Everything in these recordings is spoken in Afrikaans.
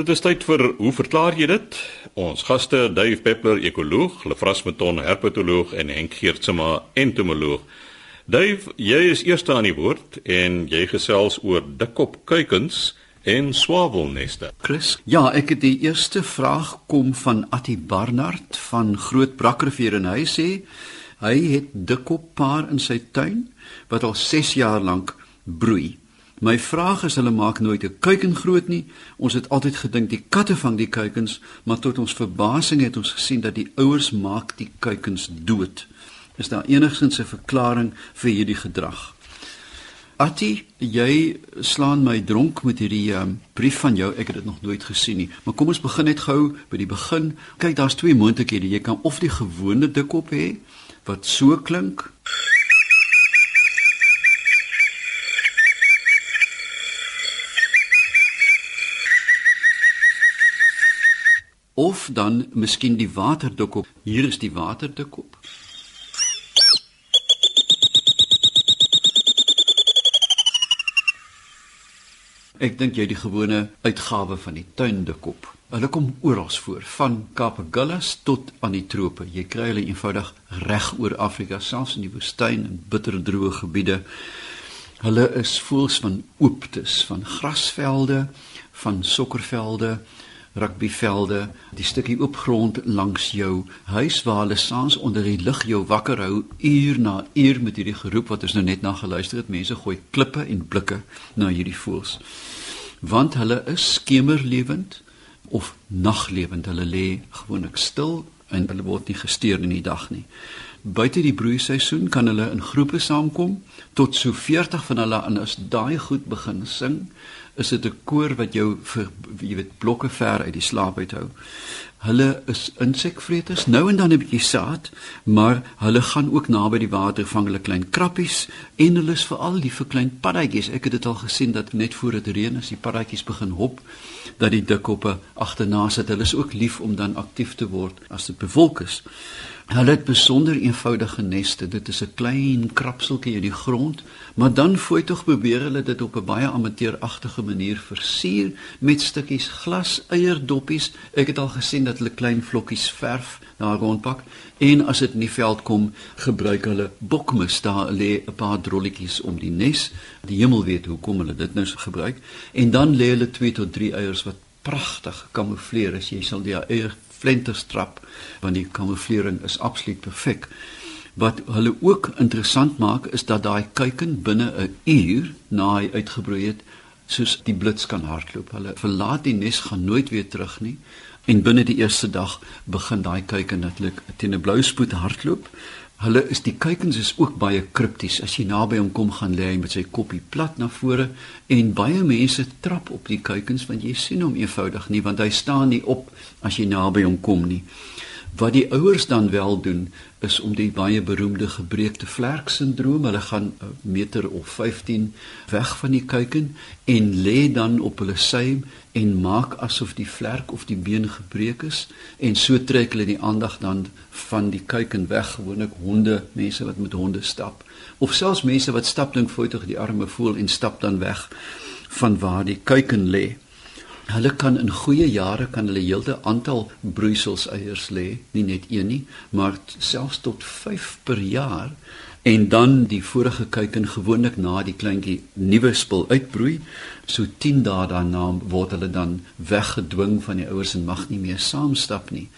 Dit is tyd vir hoe verklaar jy dit? Ons gaste, Dave Peppler, ekoloog, Lefras Meton, herpetoloog en Henk Geertsma, entomoloog. Dave, jy is eerste aan die woord en jy gesels oor dikkop kuikens en swawelneste. Chris, ja, ek het die eerste vraag kom van Attie Barnard van Groot Brakrivier en hy sê hy het dikkop paar in sy tuin wat al 6 jaar lank broei. My vraag is hulle maak nooit 'n kuiken groot nie. Ons het altyd gedink die katte vang die kuikens, maar tot ons verbasing het ons gesien dat die ouers maak die kuikens dood. Is daar enigsins 'n verklaring vir hierdie gedrag? Atti, jy slaan my dronk met hierdie um, brief van jou. Ek het dit nog nooit gesien nie. Maar kom ons begin net gou by die begin. Kyk, daar's twee moontlikhede. Jy kan of die gewone dikkop hê wat so klink. Of dan miskien die waterdukop. Hier is die waterdukop. Ek dink jy die gewone uitgawe van die tuindukop. Hulle kom oral voor, van Kapagullas tot aan die trope. Jy kry hulle eenvoudig reg oor Afrika, selfs in die woestyn en bitterdroë gebiede. Hulle is voels van ooptes, van grasvelde, van sokkervelde, rugbyvelde, die stukkie oop grond langs jou huis waar hulle saans onder die lig jou wakker hou uur na uur met hierdie geroep wat ons nou net na geluister het. Mense gooi klippe en blikke na hierdie voëls. Want hulle is skemerlewend of naglewend. Hulle lê gewoonlik stil en hulle word nie gesteer in die dag nie. Buite die broeiseisoen kan hulle in groepe saamkom tot so 40 van hulle en as daai goed begin sing, is dit 'n koor wat jou vir jy weet blokke ver uit die slaap uithou. Hulle is insekvreters, nou en dan 'n bietjie saad, maar hulle gaan ook naby die water vang hulle klein krappies en hulle is veral lief vir klein paddatjies. Ek het dit al gesien dat net voor dit reën as die paddatjies begin hop, dat die dikkoppe agterna sit. Hulle is ook lief om dan aktief te word as dit bewolk is. Hulle het besonder eenvoudige neste. Dit is 'n klein krapseltjie in die grond, maar dan fooi tog probeer hulle dit op 'n baie amateuragtige manier versier met stukkies glas, eierdoppies. Ek het al gesien dat hulle klein vlokkies verf daar rondpak en as dit in die veld kom, gebruik hulle bokmis. Daar lê 'n paar drolletjies om die nes. Die hemel weet hoe kom hulle dit nou gebruik. En dan lê hulle 2 tot 3 eiers wat pragtig kamoufleer is. Jy sal die eier flenterstrap want die kamouflering is absoluut perfek. Wat hulle ook interessant maak is dat daai kuiken binne 'n uur na hy uitgebroei het soos die blits kan hardloop. Hulle verlaat die nes gaan nooit weer terug nie en binne die eerste dag begin daai kuiken natuurlik teen 'n blou spoed hardloop. Hulle is die kuikens is ook baie kripties. As jy naby hom kom gaan lê hy met sy koppie plat na vore en baie mense trap op die kuikens want jy sien hom eenvoudig nie want hy staan nie op as jy naby hom kom nie. Wat die ouers dan wel doen is om die baie beroemde gebreekte vlerk sindroom, hulle gaan 'n meter of 15 weg van die kuiken en lê dan op hulle suim en maak asof die vlerk of die been gebreek is. En so trek hulle die aandag dan van die kuiken weg gewoonlik honde mense wat met honde stap. Of selfs mense wat stap dink voetig die arme voel en stap dan weg van waar die kuiken lê hulle kan in goeie jare kan hulle heelde aantal broeisels eiers lê nie net een nie maar selfs tot 5 per jaar. En dan die vorige kuiken gewoonlik na die kleintjie nuwe spul uitbroei. So 10 dae daarna word hulle dan weggedwing van die ouers en mag nie meer saamstap nie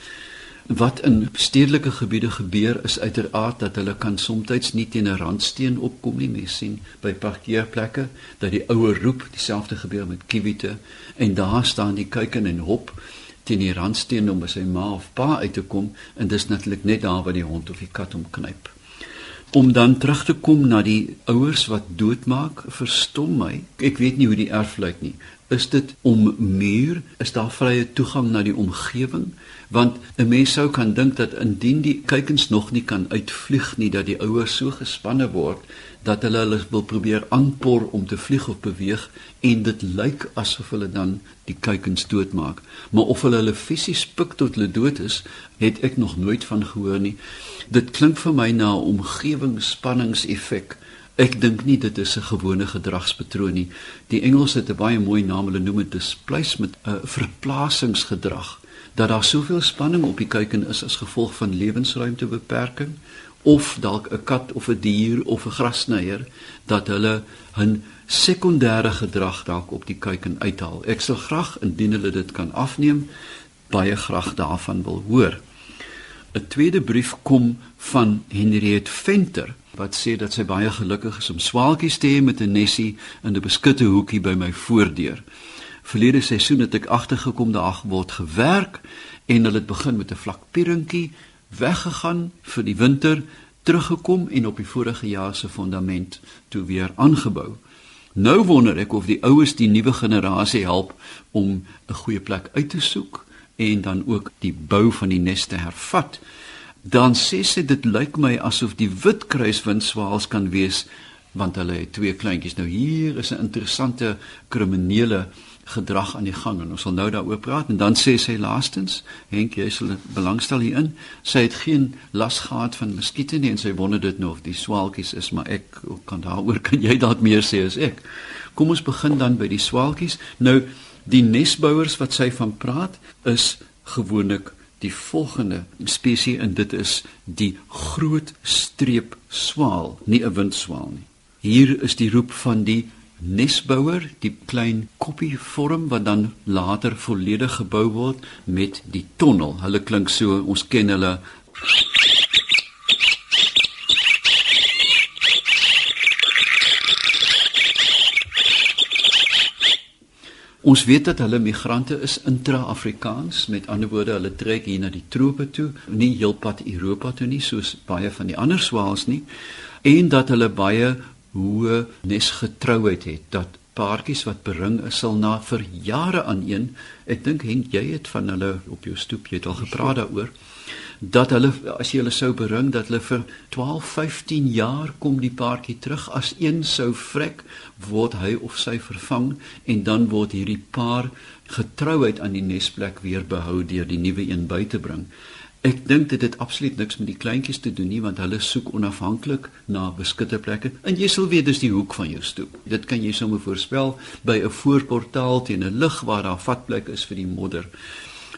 wat in stedelike gebiede gebeur is uiteraard dat hulle kan soms nie teen 'n randsteen opkom nie. Mens sien by parkeerplekke dat die ouer roep dieselfde gebeur met kiwite en daar staan die kuiken en hop teen die randsteen om by sy ma of pa uit te kom en dis natuurlik net daar waar die hond of die kat hom knyp. Om dan terug te kom na die ouers wat doodmaak verstom my. Ek weet nie hoe die erf lyk nie. Is dit om muur? Is daar vrye toegang na die omgewing want 'n mens sou kan dink dat indien die kuikens nog nie kan uitvlieg nie dat die ouers so gespanne word dat hulle hulle wil probeer aanpor om te vlieg of beweeg en dit lyk asof hulle dan die kuikens doodmaak maar of hulle hulle fisies pik tot hulle dood is het ek nog nooit van gehoor nie dit klink vir my na 'n omgewingsspanningseffek Ek dink nie dit is 'n gewone gedragspatroon nie. Die Engels het 'n baie mooi naam, hulle noem dit displacement, 'n verplasingsgedrag. Dat daar soveel spanning op die kuiken is as gevolg van lewensruimtebeperking of dalk 'n kat of 'n dier of 'n grasnyer dat hulle 'n sekondêre gedrag dalk op die kuiken uithaal. Ek sal graag indien hulle dit kan afneem, baie graag daarvan wil hoor. 'n Tweede brief kom van Henriette Venter wat sê dat sy baie gelukkig is om swaalkies te hê met 'n nessie in 'n beskutte hoekie by my voordeur. Verlede seisoen het ek agtergekom daar word gewerk en hulle het begin met 'n vlak pierentjie weggegaan vir die winter, teruggekom en op die vorige jaar se fondament toe weer aangebou. Nou wonder ek of die oues die nuwe generasie help om 'n goeie plek uit te soek en dan ook die bou van die nes te hervat dan sê sy dit lyk my asof die witkruiswindswaals kan wees want hulle het twee kleintjies. Nou hier is 'n interessante kriminele gedrag aan die gang en ons sal nou daaroor praat en dan sê sy laastens, Henk, jy sal belangstel hierin. Sy het geen las gehad van muskiete nie en sy wonder dit nou of die swaalkies is, maar ek kan daaroor kan jy dalk meer sê as ek. Kom ons begin dan by die swaalkies. Nou die nesbouers wat sy van praat is gewoonlik die volgende spesies en dit is die groot streep swaal, nie 'n windswaal nie. Hier is die roep van die nesbouer, die klein koppie vorm wat dan later volledig gebou word met die tonnel. Hulle klink so, ons ken hulle. Ons weet dat hulle migrante is intra-Afrikaans, met ander woorde, hulle trek hier na die trope toe, nie heelpad Europa toe nie soos baie van die ander swaals nie, en dat hulle baie hoë nesgetrouheid het, dat paartjies wat bering is sal na vir jare aan een, ek dink Henk, jy het van hulle op jou stoep jy het al gepraat daaroor dat hulle as jy hulle sou bring dat hulle vir 12, 15 jaar kom die paartjie terug as een sou vrek word hy of sy vervang en dan word hierdie paar getrouheid aan die nesplek weer behou deur die nuwe een by te bring. Ek dink dit het absoluut niks met die kleintjies te doen nie want hulle soek onafhanklik na beskutte plekke en jy sal weet dis die hoek van jou stoep. Dit kan jy sommer voorspel by 'n voorportaal teen 'n lig waar daar vatplek is vir die modder.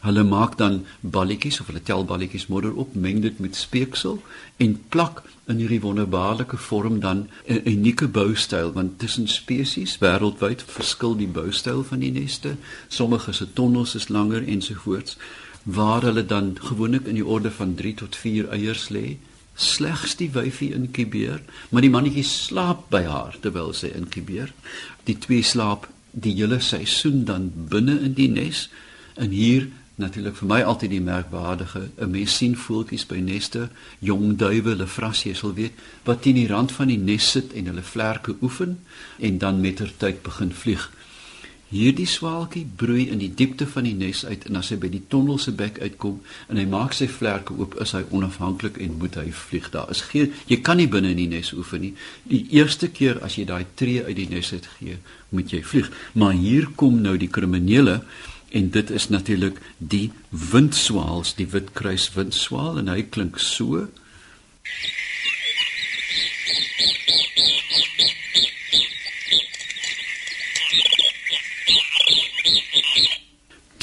Hulle maak dan balletjies of hulle tel balletjies modder op, meng dit met speeksel en plak in hierdie wonderbaarlike vorm dan 'n unieke boustyl want tussen spesies wêreldwyd verskil die boustyl van die neste. Sommige se tonnels is langer ensovoorts waar hulle dan gewoonlik in die orde van 3 tot 4 eiers lê. Slegs die wyfie inkubeer, maar die mannetjie slaap by haar terwyl sy inkubeer. Die twee slaap die hele seisoen dan binne in die nes en hier natuurlik vir my altyd die merkwaardige 'n mens sien voeltjies by neste jong duwe hulle vras jy sal weet wat teen die rand van die nes sit en hulle vlerke oefen en dan met ter tyd begin vlieg hierdie swaaltjie broei in die diepte van die nes uit en as hy by die tonnel se bek uitkom en hy maak sy vlerke oop is hy onafhanklik en moet hy vlieg. Daar is geen jy kan nie binne in die nes oefen nie. Die eerste keer as jy daai tree uit die nes uit gee moet jy vlieg. Maar hier kom nou die kriminele en dit is natuurlik die windswaals, die witkruis windswaal en hy klink so.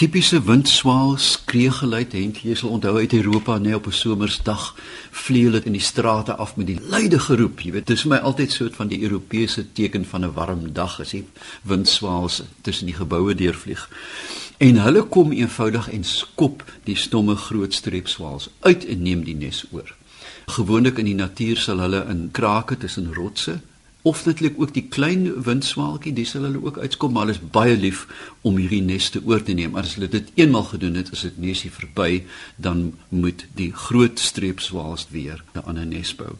Tipiese windswaal skree geluid het jy sal onthou uit Europa net op 'n somersdag vlieg dit in die strate af met die luide geroep jy weet dit is vir my altyd soort van die Europese teken van 'n warm dag as die windswaals tussen die geboue deurvlieg En hulle kom eenvoudig en skop die stomme groot streepswaals uit en neem die nes oor. Gewoonlik in die natuur sal hulle in krake tussen rotse of lyk ook die klein windswaaltjie, dis sal hulle ook uitkom, maar hulle is baie lief om hierdie nes te oor te neem. As hulle dit eenmal gedoen het, as dit nesie verby, dan moet die groot streepswaals weer 'n ander nes bou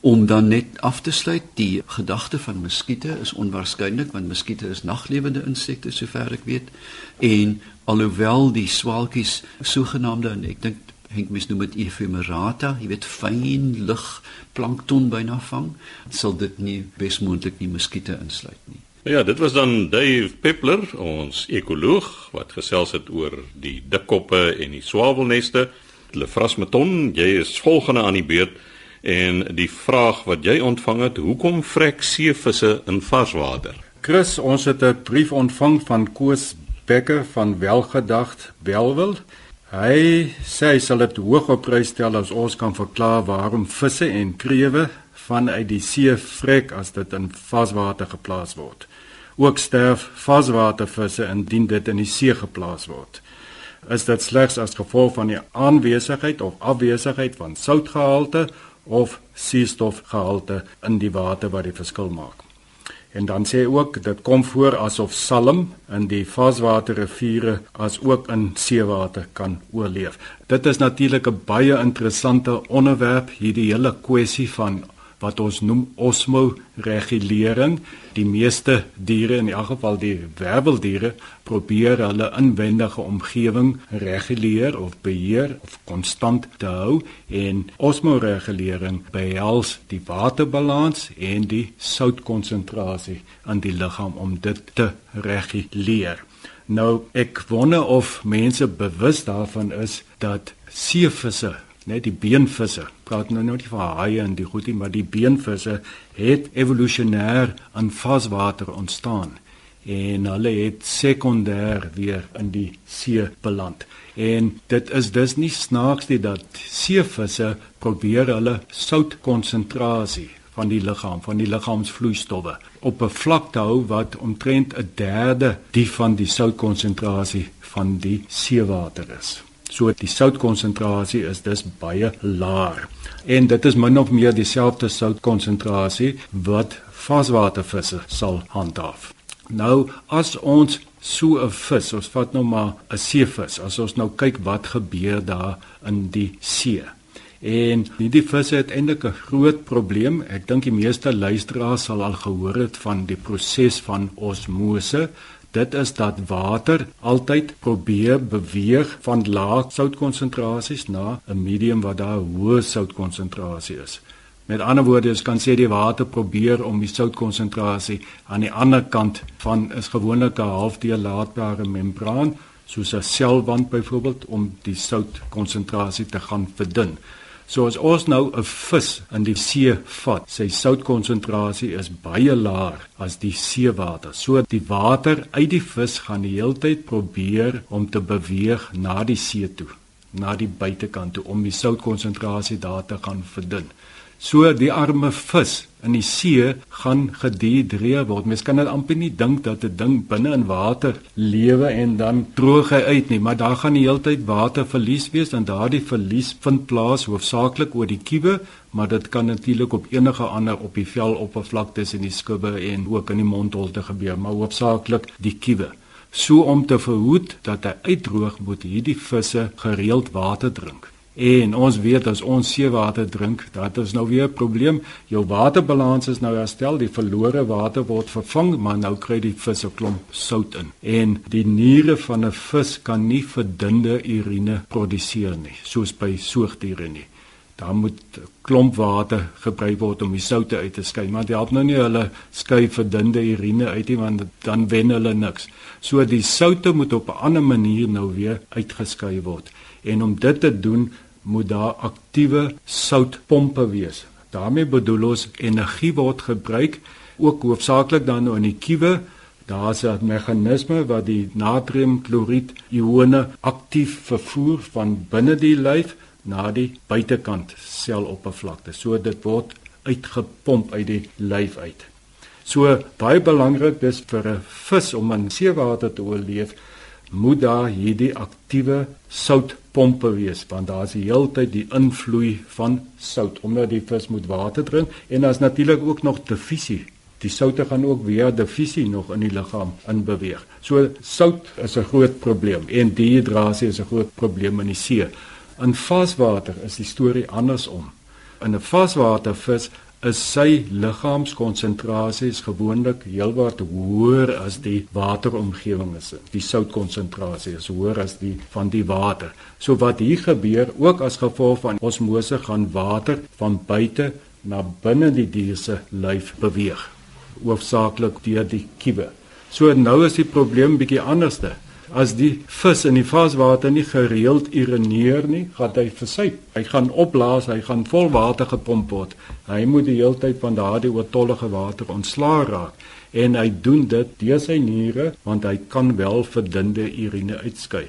om dan net af te sluit die gedagte van muskiete is onwaarskynlik want muskiete is naglewende insekte sover ek weet en alhoewel die swaalkies sogenaamde en ek dink Henk mis noem dit ephemerata, jy weet fyn lig plankton byna vang, sal dit nie besmoontlik nie muskiete insluit nie. Ja, dit was dan Dave Peppler, ons ekoloog wat gesels het oor die dikkoppe en die swawelneste. Lefras Meton, jy is volgende aan die beurt En die vraag wat jy ontvang het, hoekom vrek seevisse in varswater? Chris, ons het 'n brief ontvang van Koos Becker van Welgedagd Welwil. Hy sê hy sal dit hoog op prys stel as ons kan verklaar waarom visse en krewe vanuit die see vrek as dit in varswater geplaas word. Ook sterf varswatervisse indien dit in die see geplaas word is dit slegs as gevolg van die aanwesigheid of afwesigheid van soutgehalte of suurstofgehalte in die water wat die verskil maak. En dan sê ook dit kom voor asof salm in die vaswaterriviere as ook in seewater kan oorleef. Dit is natuurlik 'n baie interessante onderwerp hierdie hele kwessie van wat ons noem osmoregulering. Die meeste diere in elk geval die werweldiere probeer hulle inwendige omgewing reguleer of beheer of konstant te hou en osmoregulering behels die waterbalans en die soutkonsentrasie in die liggaam om dit te reguleer. Nou ek wonder of mense bewus daarvan is dat seevisse net die beenvisse. Praat nou nie van haie en die goeie, maar die beenvisse het evolusionêr in vaswater ontstaan en hulle het sekondêr weer in die see beland. En dit is dus nie snaaks nie dat seevisse probeer hulle soutkonsentrasie van die liggaam, van die liggaamsvloeistowwe op 'n vlak te hou wat omtrent 'n derde die van die soutkonsentrasie van die seewater is. So die soutkonsentrasie is dus baie laag. En dit is min of meer dieselfde soutkonsentrasie wat vaswatervisse sal handhaaf. Nou as ons so 'n vis, ons vat nou maar 'n seevis, as ons nou kyk wat gebeur daar in die see. En hierdie visse het eintlik 'n groot probleem. Ek dink die meeste luisteraars sal al gehoor het van die proses van osmose dit is dat water altyd probeer beweeg van lae soutkonsentrasies na 'n medium wat daar hoë soutkonsentrasie is. Met ander woorde, ons kan sê die water probeer om die soutkonsentrasie aan die ander kant van is gewoonlik 'n halfdeurlaatbare membraan, soos 'n selwand byvoorbeeld om die soutkonsentrasie te gaan verdun. So as ons nou 'n vis in die see vat, sy soutkonsentrasie is baie laag as die seewater. So die water uit die vis gaan die hele tyd probeer om te beweeg na die see toe, na die buitekant toe om die soutkonsentrasie daar te gaan verdun. So die arme vis in die see gaan gedehidreer word. Mens kan dit amper nie dink dat 'n ding binne in water lewe en dan droog uit nie, maar daar gaan die hele tyd water verlies wees en daardie verlies vind plaas hoofsaaklik oor die kiewe, maar dit kan natuurlik op enige ander op die veloppervlaktes in die skubbe en ook in die mondholte gebeur, maar hoofsaaklik die kiewe. So om te verhoed dat hy uitdroog, moet hierdie visse gereeld water drink. En ons weet as ons seewater drink, dat is nou weer 'n probleem. Jou waterbalans is nou herstel, die verlore water word vervang, maar nou kry die vis 'n klomp sout in. En die niere van 'n vis kan nie verdunde urine produseer nie, soos by soogdiere nie. Daar moet klomp water gebruik word om die soutte uit te skei, maar dit help nou nie hulle skei verdunde urine uit nie want dan wen hulle niks. So die soutte moet op 'n ander manier nou weer uitgeskei word. En om dit te doen, moet daar aktiewe soutpompe wees. daarmee bedoel ons energie word gebruik ook hoofsaaklik dan nou in die kiewe. Daar's 'n meganisme wat die natriumkloried ione aktief vervoer van binne die lyf na die buitekant seloppervlakte. So dit word uitgepomp uit die lyf uit. So baie belangrik dis vir 'n vis om in seewater te oorleef moet daar hierdie aktiewe soutpompe wees want daar is die hele tyd die invloei van sout. Omdat die vis moet water drink en daar's natuurlik ook nog diffusie die soutte gaan ook via diffusie nog in die liggaam inbeweeg. So sout is 'n groot probleem en dehydrasie is 'n groot probleem in die see. In vaswater is die storie andersom. In 'n vaswatervis is sy liggaamskonsentrasies gewoonlik heelwat hoër as die wateromgewing is. Die soutkonsentrasie is hoër as die van die water. So wat hier gebeur ook as gevolg van osmose gaan water van buite na binne die dier se lyf beweeg, hoofsaaklik deur die kiewe. So nou is die probleem bietjie anderste. As die vis in die varswater nie gereeld urineer nie, gaan hy versuip. Hy gaan opblaas, hy gaan vol water gepomp word. Hy moet die hele tyd van daardie oortollige water ontslaa raak en hy doen dit deur sy niere want hy kan wel verdunde urine uitskei.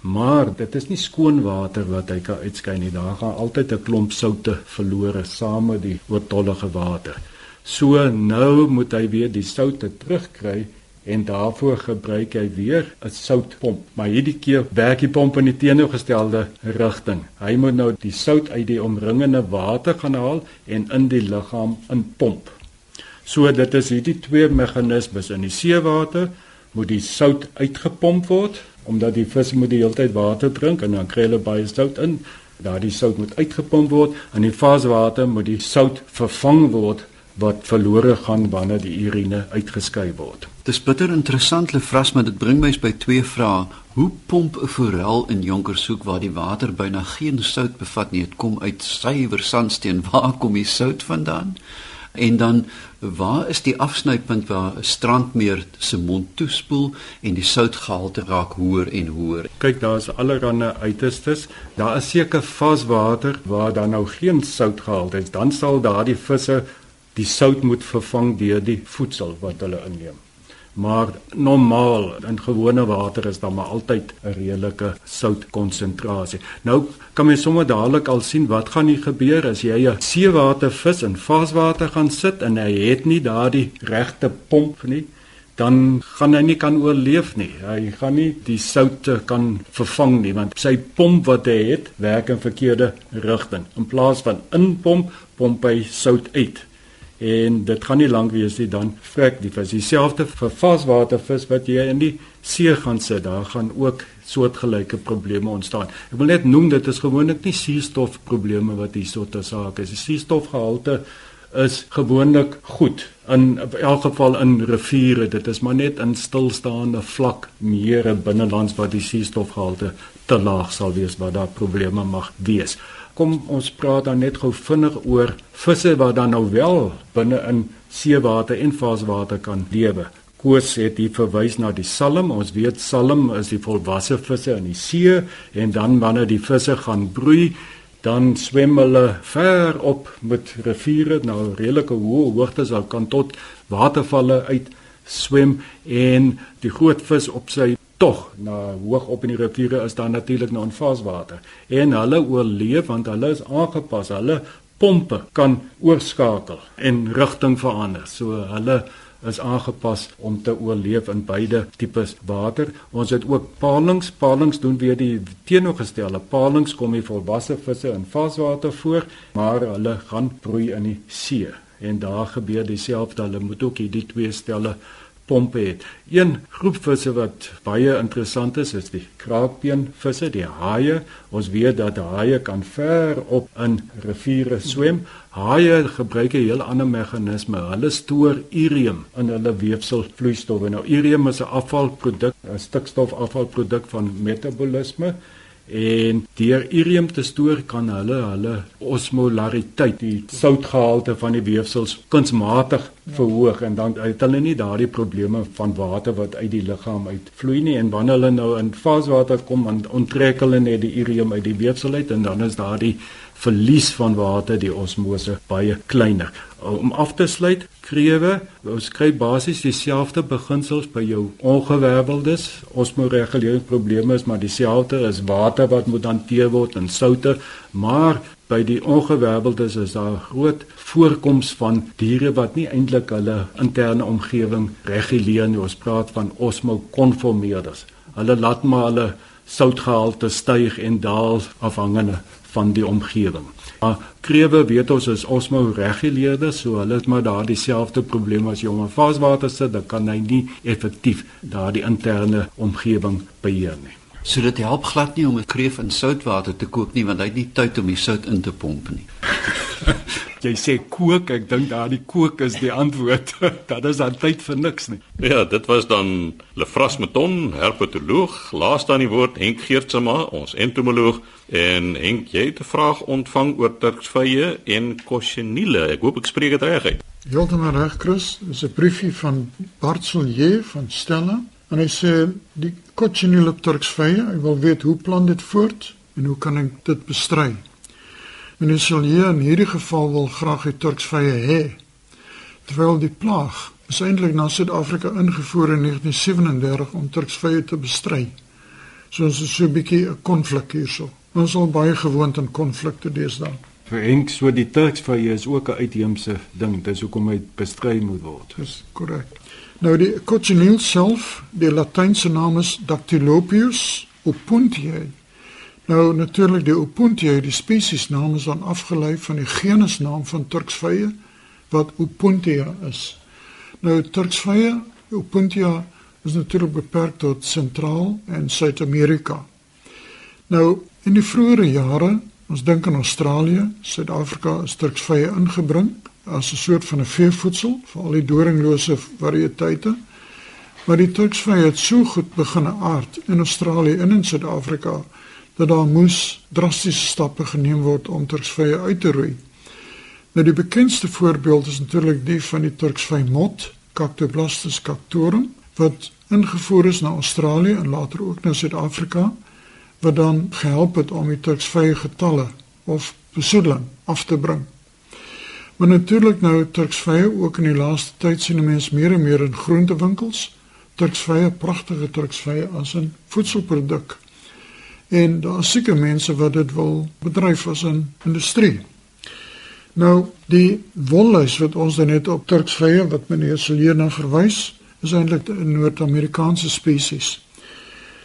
Maar dit is nie skoon water wat hy kan uitskei nie. Daar gaan altyd 'n klomp soutte verlore saam met die oortollige water. So nou moet hy weer die soutte terugkry en daarvoor gebruik hy weer 'n soutpomp. Maar hierdie keer werk die pomp in die teenoorgestelde rigting. Hy moet nou die sout uit die omringende water gaan haal en in die liggaam inpomp. So dit is hierdie twee meganismes in die seewater moet die sout uitgepomp word omdat die vis moet die hele tyd water drink en dan kry hulle baie sout in. Daardie sout moet uitgepomp word en in die varswater moet die sout vervang word wat verlore gaan wanneer die urine uitgeskei word. Dis bitter interessant Lefras, maar dit bring my by twee vrae. Hoe pomp 'n forel in Jonkershoek waar die water byna geen sout bevat nie? Dit kom uit suiwer sandsteen. Waar kom die sout vandaan? En dan waar is die afsnypunt waar 'n strandmeer se mond toespoel en die soutgehalte raak hoër en hoër? Kyk, daar's allerlei uiterstes. Daar is seker vaswater waar daar nou geen soutgehalte is. Dan sal daardie visse die sout moet vervang deur die voedsel wat hulle inneem. Maar normaal in gewone water is daar maar altyd 'n redelike soutkonsentrasie. Nou kan mens sommer dadelik al sien wat gaan nie gebeur as jy 'n seewatervis in varswater gaan sit en hy het nie daardie regte pomp nie dan gaan hy nie kan oorleef nie. Hy gaan nie die soutte kan vervang nie want sy pomp wat hy het werk in verkeerde rigting. In plaas van inpomp, pomp hy sout uit en dit gaan nie lank wees nie dan vrek die vis. Dieselfde vir vaswatervis wat jy in die see gaan sit. Daar gaan ook soortgelyke probleme ontstaan. Ek wil net noem dit is gewoonlik nie suurstof probleme wat hier so te saak is. Die suurstofgehalte is gewoonlik goed in elk geval in riviere. Dit is maar net in stilstaande vlak mere binnelands waar die suurstofgehalte te laag sal wees waar daar probleme mag wees kom ons praat dan net gou vinnig oor visse wat dan nou wel binne in seewater en varswater kan lewe. Koos het hier verwys na die salm. Ons weet salm is die volwasse visse in die see en dan wanneer die visse gaan broei, dan swem hulle ver op met riviere na nou, redelike hoë hoogtes, al kan tot watervalle uit swem en die groot vis op sy tog na hoog op in die riviere is daar natuurlik nou in varswater en hulle oorleef want hulle is aangepas. Hulle pompe kan oorskakel en rigting verander. So hulle is aangepas om te oorleef in beide tipes water. Ons het ook palings. Palings doen weer die teenoorgestelde. Palings kom die volwasse visse in varswater voor maar hulle gaan broei in die see. En daar gebeur dieselfde. Hulle moet ook hierdie twee stelle pompe het. Een groep visse wat baie interessant is, is die kraakbeenvisse, die haie. Ons weet dat haie kan ver op in riviere swem. Haie gebruik 'n heel ander meganisme. Hulle stoor urium in hulle weefselvloeistowwe. Nou urium is 'n afvalproduk, 'n stikstofafvalproduk van metabolisme en deur urium te stoor kan hulle hulle osmolariteit die soutgehalte van die weefsels kunsmatig verhoog en dan het hulle nie daardie probleme van water wat uit die liggaam uitvloei nie. En wanneer hulle nou in varswater kom dan onttrek hulle net die urium uit die weefsel uit en dan is daardie verlies van water die osmose baie kleiner. Om af te sluit, krewe, ons kry basies dieselfde beginsels by jou ongewerveldes. Osmoreguleringsprobleme is maar dieselfde as water wat moet hanteer word en soutte, maar by die ongewerveldes is daar groot voorkoms van diere wat nie eintlik hulle interne omgewing reguleer nie. Ons praat van osmokonformeerders. Hulle laat maar hulle soutgehalte styg en daal afhangende van die omgewing. Maar krewe weet ons is osmoreguleerder, so hulle het maar daar dieselfde probleem as jy om 'n varswater sit, dan kan hy nie effektief daardie interne omgewing beheer nie. So dit help glad nie om 'n kreef in soutwater te kook nie want hy het nie tyd om die sout in te pomp nie. jy sê kook, ek dink daardie kook is die antwoord. dat is dan tyd vir niks nie. Ja, dit was dan Lefras Meton, herpetoloog, laaste aan die woord Henk Geertsma, ons entomoloog en Henk, jy het 'n vraag ontvang oor turksvye en kosjeniele. Ek hoop ek spreek dit reg uit. Heeltemal reg, Chris. Dis 'n briefie van Bart Silje van Stella en hy sê die cochineal turksvye. Hy wil weet hoe plant dit voort en hoe kan ek dit bestry? Meneer Silje in hierdie geval wil graag die turksvye hê. Terwyl die plaag is eintlik na Suid-Afrika ingevoer in 1937 om turksvye te bestry. So ons is so 'n bietjie 'n konflik hierso. Ons is al baie gewoond aan konflikte deesdae. Vir enk so die turksvye is ook 'n uitheemse ding. Dis hoekom hy bestry moet word. Dis korrek. Nou die cochineal self, die latynse naam is Dactylopius opuntiae. Nou natuurlik die opuntiae, die spesiesnaam is dan afgelei van die genusnaam van turksvye wat opuntia is. Nou turksvye, opuntia is natuurlik beperk tot Sentraal en Suid-Amerika. Nou in die vroeë jare, ons dink aan Australië, Suid-Afrika is turksvye ingebring as 'n soort van 'n veevoedsel vir al die doringlose variëteite. Maar die turksvye het so goed begin aard in Australië en in Suid-Afrika dat daar moes drastiese stappe geneem word om turksvye uit te roei. Nou die bekendste voorbeeld is natuurlik die van die turksvy mot, Cactoblastus cactorum, wat ingevoer is na Australië en later ook na Suid-Afrika wat dan gehelp het om die turksvye getalle of besoedeling af te bring. Maar natuurlik nou turksvye ook in die laaste tyd sien mense meer en meer in groentewinkels turksvye pragtige turksvye as 'n voedselproduk. En daar seker mense wat dit wil bedryf as 'n industrie. Nou die wolluis wat ons dan net op turksvye wat meneer Silje na verwys is eintlik 'n Noord-Amerikaanse spesies.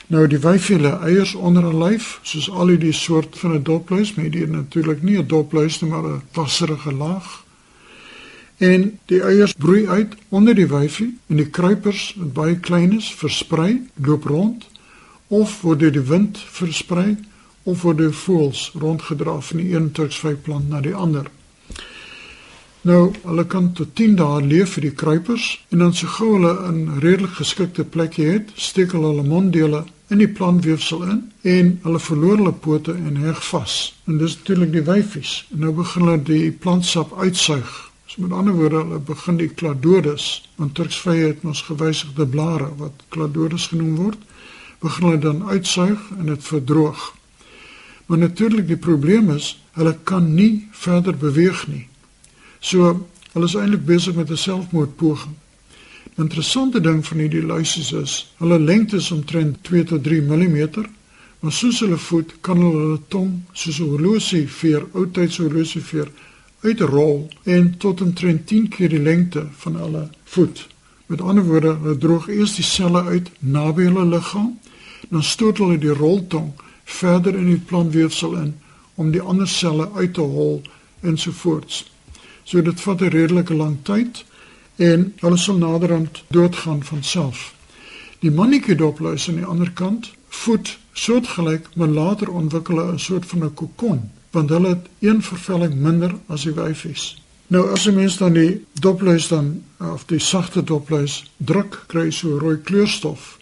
Nou die wyfie lê eiers onder 'n lyf, soos al die soort van 'n dopluis, dit is natuurlik nie 'n dopluis nie, maar 'n wasserige laag. En die eiers broei uit onder die wyfie en die kruipers wat baie klein is, versprei, loop rond of word deur die wind versprei of word deur voëls rondgedra van die een turksvyplant na die ander. Nou, hulle kan tot 10 dae leef vir die kruipers en dan so gou hulle 'n redelik geskikte plekjie het, steek hulle hulle monddele in die plantweefsel in en hulle verloor hulle pote en heg vas. En dis natuurlik die wyfies. En nou begin hulle die plantsap uitsuig. So met ander woorde, hulle begin die cladodes, want turksvye het ons gewysigde blare wat cladodes genoem word, begin hulle dan uitsuig en dit verdroog. Maar natuurlik die probleem is, hulle kan nie verder beweeg nie. So hulle is eintlik besig met 'n selfmoordpoging. Die interessante ding van hierdie luisies is, hulle lengte is omtrent 2 tot 3 mm, maar soos hulle voet kan hulle hulle tong soos 'n horlosieveer, oudtydse horlosieveer uitrol en tot omtrent 10 keer die lengte van hulle voet. Met ander woorde, hulle droog eers die selle uit naby hulle liggaam, dan stoot hulle die roltong verder in die plantweefsel in om die ander selle uit te hol ensovoorts. So dit vat 'n redelike lang tyd en hulle sal naderhand doodgaan van self. Die mannetjie dopluis aan die ander kant voed soortgelyk, maar later ontwikkel hulle 'n soort van 'n kokon, want hulle het een vervelling minder as die wyfies. Nou as 'n mens dan die dopluis dan of die sagte dopluis druk, kry jy so rooi kleurstof.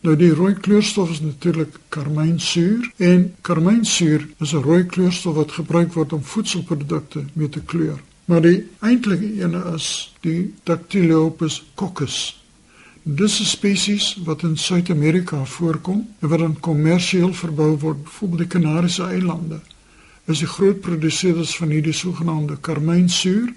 Nou die rooi kleurstof is natuurlik karmynsuur en karmynsuur is 'n rooi kleurstof wat gebruik word om voedselprodukte mee te kleur. Maar die eintlike ene is die Dactylopus coccus. Dis 'n spesies wat in Suid-Amerika voorkom en wat dan kommersieel verbou word, byvoorbeeld die Kanariese eilande. Is die groot produseerders van hierdie sogenaamde karmynsuur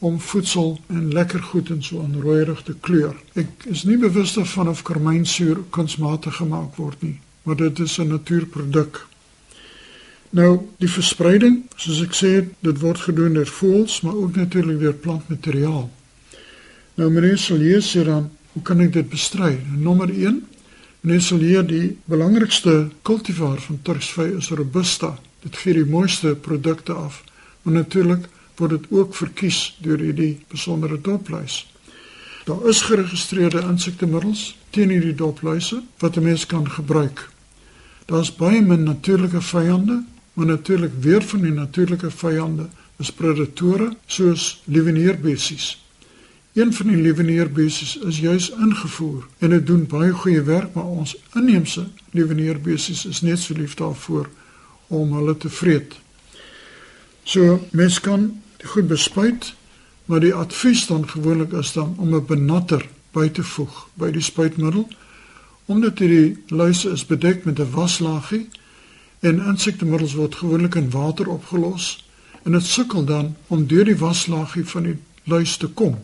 om voedsel en lekker goed in so 'n rooierige te kleur. Ek is nie bewus daarvan of karmynsuur kunsmatig gemaak word nie, maar dit is 'n natuurproduk. Nou, die verspreiding, soos ek sê, dit word gedoen deur voëls, maar ook natuurlik deur plantmateriaal. Nou meneer Solier sê dan, hoe kan ek dit bestry? Nommer 1, meneer Solier, die belangrikste kultivar van turksvy is Robusta. Dit gee die mooiste produkte af. Maar natuurlik word dit ook verkies deur hierdie besondere dopluis. Daar is geregistreerde insektemiddels teen hierdie dopluise wat 'n mens kan gebruik. Daar's baie min natuurlike vyande Maar natuurlik weer van die natuurlike vyande is predatore soos lieveneerbessies. Een van die lieveneerbessies is juis ingevoer en dit doen baie goeie werk, maar ons inheemse lieveneerbessies is net so lief daarvoor om hulle te vreet. So mens kan goed bespuit, maar die advies dan gewoonlik is dan om 'n benatter by te voeg by die spuitmiddel omdat hierdie luise is bedek met 'n waslaagie en insektemiddels word gewoonlik in water opgelos en dit sukkel dan om deur die waslaagie van die luis te kom.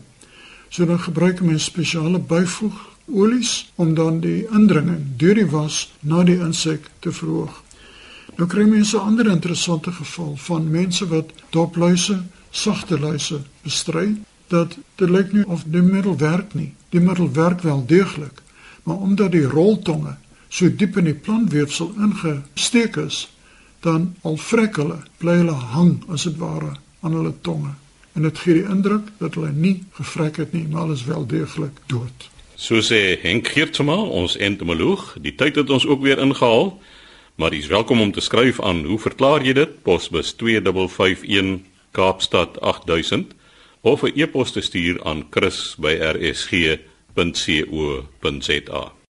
So dan gebruik mense spesiale byvoegolies om dan die indringing deur die was na die insek te verhoog. Nou kry mense 'n ander interessante geval van mense wat dopluise, sagte luise bestry dat dit lyk nie of die middel werk nie. Die middel werk wel deeglik, maar omdat die roltonge so diep in die plantweefsel ingesteek is, dan al vrek hulle, bly hulle hang as dit ware aan hulle tonge. En dit gee die indruk dat hulle nie gevrek het nie, maar alles wel deeglik dood. So sê Henk Geertsma, ons entomoloog, die tyd het ons ook weer ingehaal. Maar jy is welkom om te skryf aan hoe verklaar jy dit? Posbus 2551 Kaapstad 8000 of 'n e-pos te stuur aan chris@rsg.co.za.